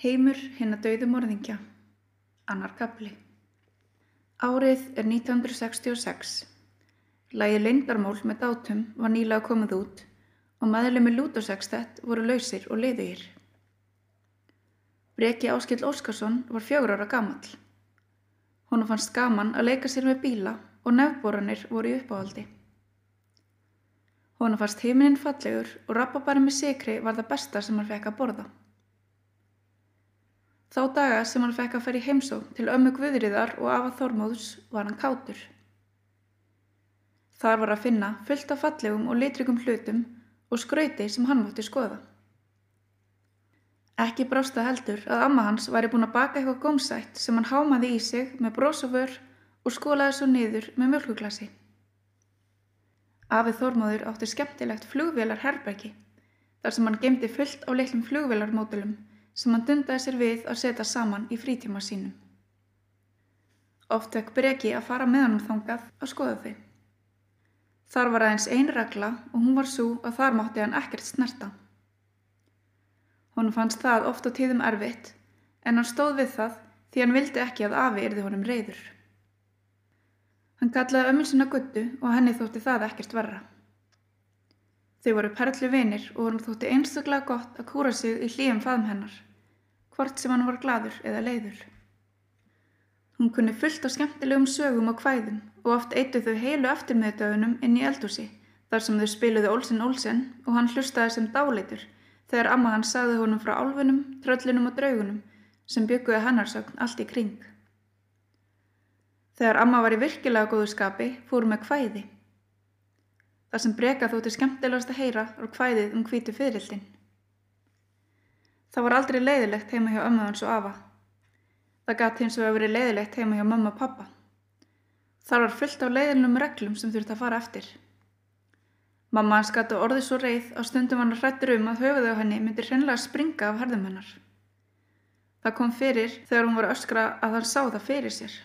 Heimur hinn að dauðu morðingja. Annar kapli. Árið er 1966. Lægið Leindarmól með dátum var nýlega komið út og maðurlega með Lúdosextett voru lausir og leiðugir. Breki Áskill Óskarsson var fjögur ára gamall. Hún fannst gaman að leika sér með bíla og nefnboranir voru í uppáhaldi. Hún fannst heiminin fallegur og rappabari með sikri var það besta sem hann fekk að borða. Þá daga sem hann fekk að ferja í heimsó til ömmu Guðriðar og afa Þormóðs var hann kátur. Þar var að finna fullt af fallegum og litrikum hlutum og skrauti sem hann mátti skoða. Ekki brásta heldur að amma hans væri búin að baka eitthvað gómsætt sem hann hámaði í sig með brósavör og skólaði svo niður með mjölkuglasi. Afið Þormóður átti skemmtilegt flugvélar herbergi þar sem hann gemdi fullt á litlum flugvélarmódulum sem hann dundaði sér við að setja saman í frítíma sínum. Oft vekk breki að fara með hann þangað að skoða þau. Þar var aðeins ein regla og hún var svo að þar mátti hann ekkert snerta. Hún fannst það oft á tíðum erfitt en hann stóð við það því hann vildi ekki að afi erði honum reyður. Hann kallaði ömmin sinna guttu og henni þótti það ekkert verra. Þau voru perlu vinir og honum þótti einstaklega gott að kúra sig í hlýjum faðum hennar hvort sem hann var gladur eða leiður. Hún kunni fullt á skemmtilegum sögum og kvæðum og oft eittu þau heilu eftirmiðdögunum inn í eldúsi þar sem þau spiluði Olsen Olsen og hann hlustaði sem dáleitur þegar amma hann sagði honum frá álfunum, tröllunum og draugunum sem bygguði hannarsögn allt í kring. Þegar amma var í virkilega góðu skapi fór með kvæði. Það sem breka þótti skemmtilegast að heyra var kvæðið um hvítu fyririldin. Það var aldrei leiðilegt heima hjá ömmu hans og afa. Það gæti hins vegar verið leiðilegt heima hjá mamma og pappa. Það var fullt af leiðilnum reglum sem þurfti að fara eftir. Mamma hans gæti orðið svo reið á stundum hann hrættur um að höfuði á henni myndi hreinlega springa af herðum hennar. Það kom fyrir þegar hún var öskra að hann sá það fyrir sér.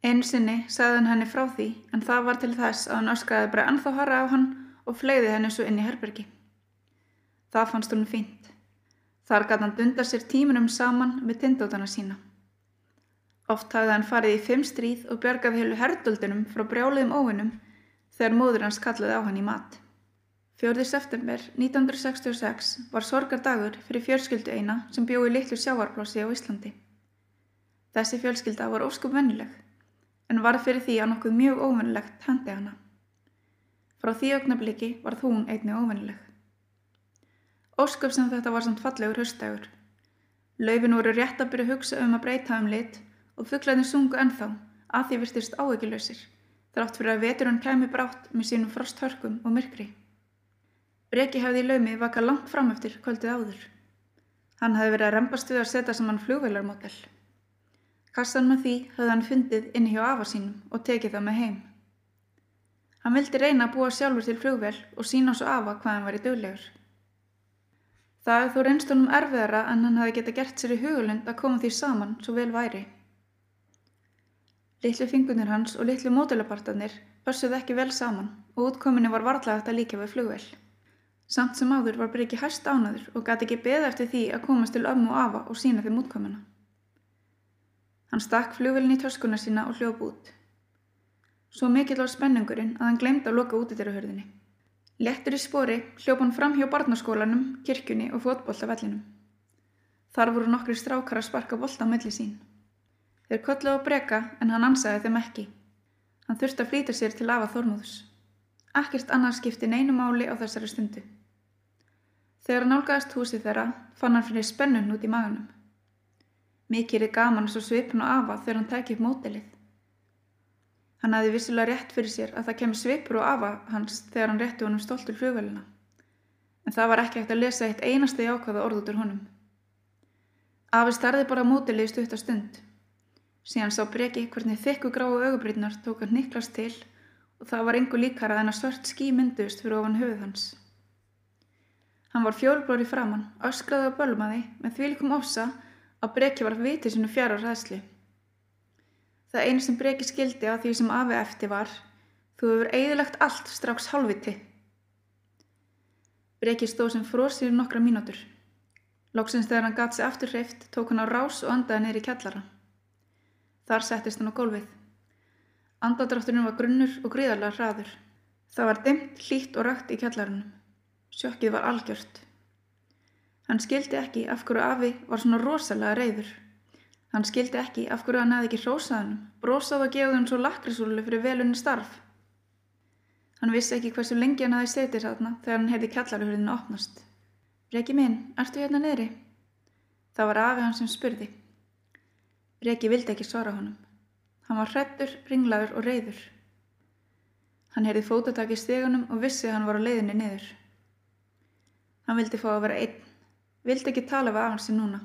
Einu sinni sagði hann henni frá því en það var til þess að hann öskraði bara ennþá harra á hann og fleiði henni svo inn í herbergi. Það fannst hún fínt. Þar gæti hann dunda sér tímunum saman með tindótana sína. Oft hafði hann farið í fimm stríð og björgaði heilu herduldunum frá brjáliðum óvinnum þegar móður hans kallaði á hann í mat. 4. september 1966 var sorgardagur fyrir fjölskyldu eina sem bjóði litlu sjáarplósi á Íslandi. Þessi fjölskylda var óskup vennileg en var fyrir því að nokkuð mjög óvennilegt hendi hana. Frá því augnabliki var þún einni óvennileg. Ósköp sem þetta var samt fallegur höstdagur. Laufin voru rétt að byrja að hugsa um að breyta um lit og fugglarnir sungu ennþá að því virtist áegilausir þrátt fyrir að veturinn kæmi brátt með sínum frosthörkum og myrkri. Breki hefði í laumi vaka langt fram eftir kvöldið áður. Hann hefði verið að reymbast við að setja saman flugveilarmodell. Kassan með því hefði hann fundið inni hjá afa sínum og tekið það með heim. Hann vildi reyna að búa sjálfur til flugveil og sína svo afa hvað hann var í döglegur. Það þó reynst honum erfiðara en hann hefði geta gert sér í hugulund að koma því saman svo vel væri. Littlu fingunir hans og littlu mótulapartarnir pössuð ekki vel saman og útkominni var varðlagt að líka við flugvel. Samt sem áður var Breki hæst ánaður og gæti ekki beða eftir því að komast til ömmu og afa og sína þeim útkomina. Hann stakk flugvelin í töskuna sína og hljóp út. Svo mikill var spenningurinn að hann glemdi að loka út í þeirra hörðinni. Lettur í spori hljóp hann fram hjá barnaskólanum, kirkjunni og fótbolltafellinum. Þar voru nokkri strákar að sparka bolta á milli sín. Þeir kollu á breka en hann ansaði þeim ekki. Hann þurfti að flýta sér til afa þormúðus. Ekkert annars skipti neinu máli á þessari stundu. Þegar hann álgæðast húsið þeirra fann hann fyrir spennun út í maganum. Mikið er gaman svo svipun og afa þegar hann tækir upp mótilið. Hann hafði vissilega rétt fyrir sér að það kemur svipur og afa hans þegar hann rétti honum stoltur flugvelina. En það var ekki hægt að lesa eitt einasta jákvæða orð út úr honum. Afi starði bara mótilið stutt á stund. Síðan sá breki hvernig þykku gráu augubrytnar tók hann niklast til og það var engu líkara en að svört skí myndust fyrir ofan höfuð hans. Hann var fjólblóri framann, öskraði og bölmaði með þvílikum ofsa að breki var vitið sinu fjara ræðsli. Það einu sem breki skildi á því sem afi eftir var þú hefur eigðilegt allt strax halvviti. Breki stóð sem frósir nokkra mínútur. Lóksins þegar hann gat sig aftur hreift tók hann á rás og andaði neyri kjallara. Þar settist hann á gólfið. Andadrátturinn var grunnur og gríðarlega hraður. Það var dimt, hlýtt og rakt í kjallarunum. Sjokkið var algjört. Hann skildi ekki af hverju afi var svona rosalega reyður. Hann skildi ekki af hverju hann hefði ekki hrósaðanum, brosað og gefði hann svo lakrisúlu fyrir velunni starf. Hann vissi ekki hversu lengi hann hefði setið þarna þegar hann hefði kjallarhurðinu opnast. Breki minn, ertu hérna niðri? Það var afi hann sem spurði. Breki vildi ekki svara honum. Hann var hrettur, ringlaður og reyður. Hann heyrði fótatak í stegunum og vissi að hann var á leiðinni niður. Hann vildi fá að vera einn, vildi ekki tala við af hansi núna.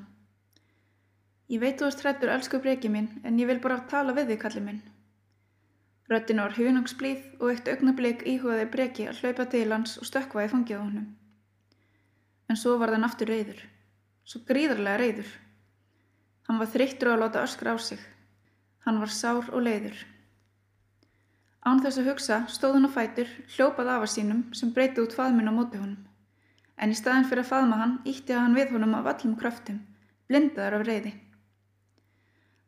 Ég veit þú ert hrettur, elsku breki minn, en ég vil bara tala við þig, kalli minn. Röttin var hunangsblíð og eitt augnablík íhugaði breki að hlaupa til hans og fangið á honum en svo var þann aftur reyður. Svo gríðarlega reyður. Hann var þreyttur að láta öskra á sig. Hann var sár og leiður. Án þess að hugsa stóð hann á fætur, hljópað af að sínum sem breyti út faðminn á móti honum. En í staðin fyrir að faðma hann ítti hann við honum af allum kröftum, blindaður af reyði.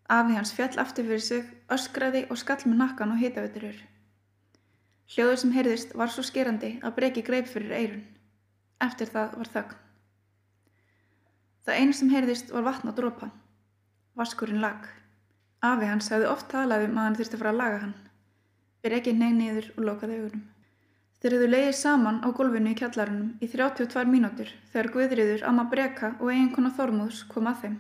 Afi hans fjall aftur fyrir sig, öskraði og skall með nakkan og hitaviturur. Hljóður sem heyrðist var svo skerandi að breki greip fyrir eirun. Eftir það var þögn. Það einu sem heyrðist var vatn á drópa. Vaskurinn lag. Afi hans hefði oft talað um að hann þurfti að fara að laga hann. Byr ekki neg niður og lokaði augunum. Þeir hefðu leiðið saman á gólfinu í kjallarunum í 32 mínútur þegar Guðriður, Amma Breka og eiginkona Þormúðs kom að þeim.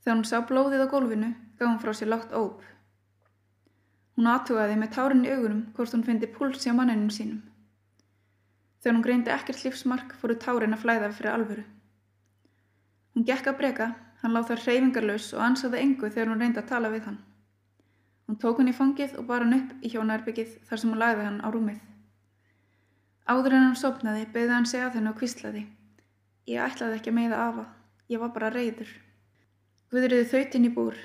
Þegar hún sá blóðið á gólfinu gaf hún frá sér látt óp. Hún aðtugaði með tárin í augunum hvort hún fyndi púlsi á manninum sínum. Þegar hún greindi ekkert lífsmark fóru tárin að flæða fyrir alvöru. Hún gekk að breka, hann láð þar hreyfingarlaus og ansaði engu þegar hún reyndi að tala við hann. Hún tók hann í fangið og bar hann upp í hjónarbyggið þar sem hún lagði hann á rúmið. Áður en hann sopnaði beði hann segja þennu og kvistlaði. Ég ætlaði ekki að meiða afa, ég var bara reyður. Guðriði þautinn í búr.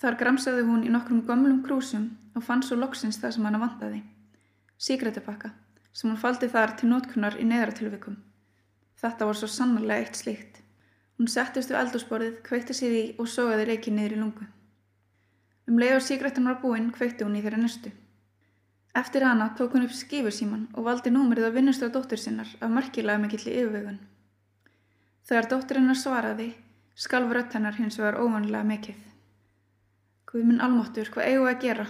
Þar gramsaði hún í nokkrum gömlum krúsum og fann svo loksins það sem hann vandaði. Síkretupakka sem hún faldi þar til nótkunnar í neðratilvikum. Þetta var svo sannarlega eitt slíkt. Hún settist við eldursporið, kveikti sér í og sógaði reikið niður í lungu. Um leið og sígrættan var búinn kveikti hún í þeirra næstu. Eftir hana tók hún upp skífursíman og valdi númerið á vinnustu á dóttur sinnar af markilega mikill í yfirvögun. Þegar dótturinnar svaraði, skalf rött hennar hins vegar óvanlega mikill. Guð minn almáttur, hvað eigum við að gera?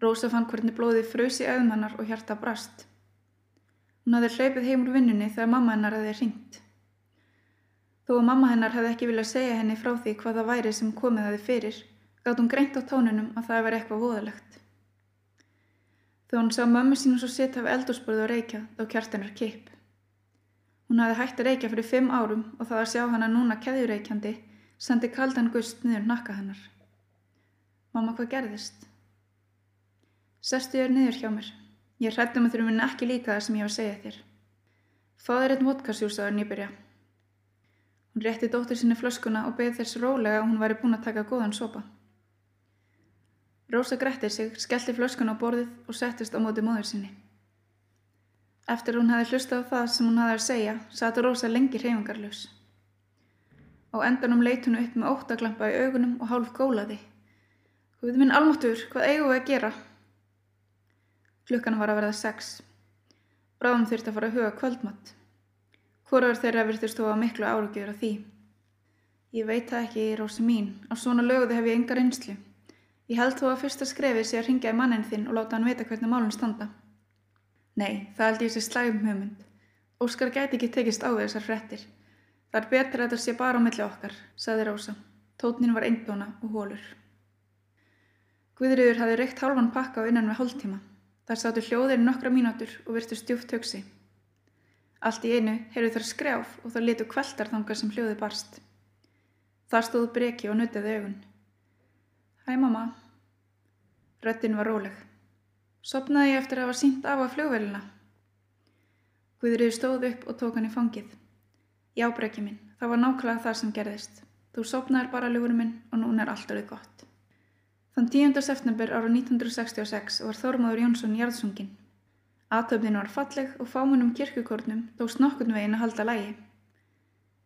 Rósa fann hvernig blóðið frösi auðum hennar og hjarta brast. Hún hafði hlaupið heim úr vinnunni þegar mamma hennar hefði ringt. Þó að mamma hennar hefði ekki viljað segja henni frá því hvað það væri sem komið hefði fyrir, gátt hún greint á tónunum að það var eitthvað voðalegt. Þegar hún sá mömmu sínum svo sitt af eldursporið og reykja, þá kjart hennar keip. Hún hafði hægt að reykja fyrir fimm árum og það að sjá hana núna keðjureykjandi sendi kaldan gust niður nakka hennar. Mamma, hvað gerðist? Sestu þér niður hjá mér. Ég hrættum að þurfum ekki líka það sem ég var að segja þér. Fáður einn vodkasjúsaður nýbyrja. Hún rétti dóttur sinni flöskuna og beði þess rólega að hún væri búin að taka góðan sopa. Rósa grætti sig, skellti flöskuna á borðið og settist á móti móður sinni. Eftir hún hefði hlustað á það sem hún hefði að segja, satu Rósa lengi hreyfingarlaus. Á endanum leit hún upp með óttaglampa í augunum og hálf gólaði. Hvað minn almáttur, hvað eigum við að gera? Klukkan var að verða sex. Bráðum þurfti að fara að huga kvöldmatt. Hvoraður þeirra virtist þó að miklu árugjur af því. Ég veit það ekki, Rósi mín. Á svona löguði hef ég enga reynslu. Ég held þó að fyrsta skrefið sé að ringja í mannin þinn og láta hann vita hvernig málun standa. Nei, það held ég sér slægum hugmynd. Óskar gæti ekki tekist á þessar frettir. Það er betur að þetta sé bara á milli okkar, saði Rósa. Tótnin var einbjóna og hólur. Guðriður hafi reykt hálfan pakka á innan við hóltíma. Þar sátu hljóðir nokkra mínútur og virtu stjúft högsi. Allt í einu heyrðu þar skrjáf og þá letu kveltar þangar sem hljóði barst. Þar stóðu breki og nutiði augun. Hæ mamma. Röttin var róleg. Sopnaði ég eftir að hafa sínt af að fljóðvelina. Guðriði stóð upp og tók hann í fangið. Já breki minn, það var nákvæmlega það sem gerðist. Þú sopnaðir bara ljúurinn minn og núna er allt orðið gott. Þann 10. september ára 1966 var Þormáður Jónsson jarðsungin. Atöfnin var falleg og fámunum kirkukornum dóst nokkun veginn að halda lægi.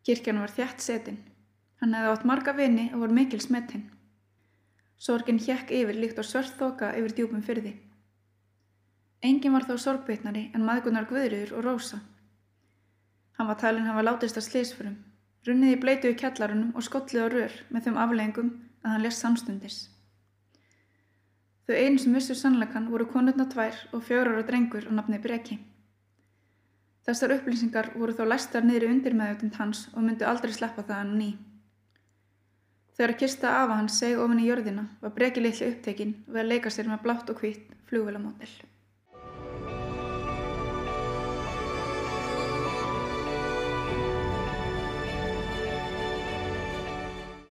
Kirkjan var þjætt setin. Hann hefði átt marga vini og var mikil smettinn. Sorgin hjekk yfir líkt og svört þoka yfir djúpum fyrði. Engin var þó sorgbeitnari en maðgunar Guðriður og Rósa. Hann var talinn hafa látist að slísfurum, runnið í bleitu í kjallarunum og skollið á rör með þeim afleggingum að hann lest samstundis. Þau einu sem vissu sannleikan voru konurna tvær og fjórar og drengur á nafni Breki. Þessar upplýsingar voru þó læstar niður í undirmeðjötund hans og myndu aldrei sleppa það hann ný. Þegar að kista afa hans seg ofin í jörðina var Breki litli upptekinn við að leika sér með blátt og hvitt flugvelamódel.